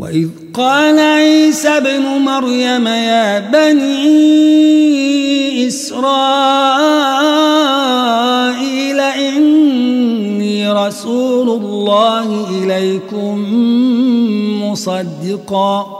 وإذ قال عيسى ابن مريم يا بني إسرائيل إني رسول الله إليكم مصدقاً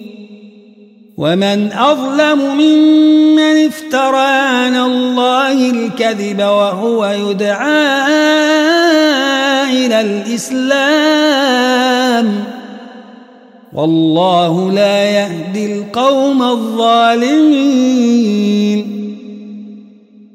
ومن أظلم ممن افترى على الله الكذب وهو يدعى إلى الإسلام والله لا يهدي القوم الظالمين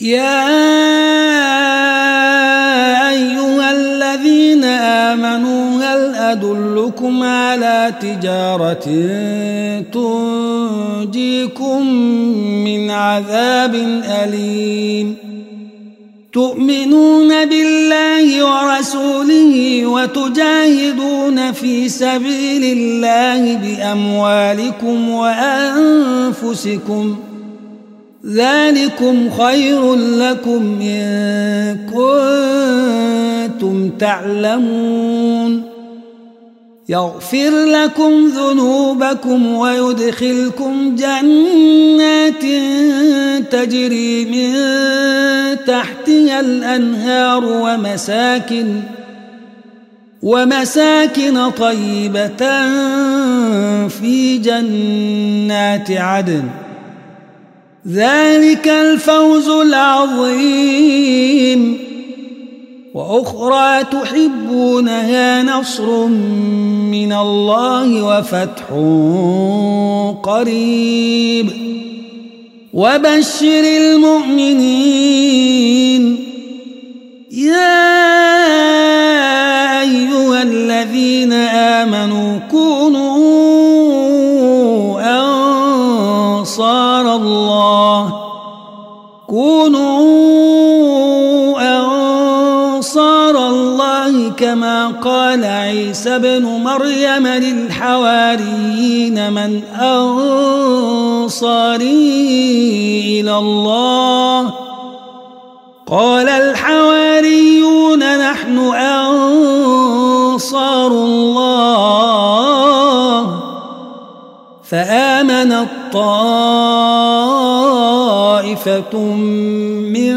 يا أيها الذين آمنوا هل أدلكم على تجارة تنجيكم من عذاب أليم؟ تؤمنون بالله ورسوله وتجاهدون في سبيل الله بأموالكم وأنفسكم ۖ ذلكم خير لكم إن كنتم تعلمون. يغفر لكم ذنوبكم ويدخلكم جنات تجري من تحتها الأنهار ومساكن ومساكن طيبة في جنات عدن. ذلك الفوز العظيم. وأخرى تحبونها نصر من الله وفتح قريب. وبشر المؤمنين. يا أيها الذين آمنوا كونوا الله كما قال عيسى بن مريم للحواريين من أنصاري إلى الله. قال الحواريون نحن أنصار الله. فآمن الطائفة من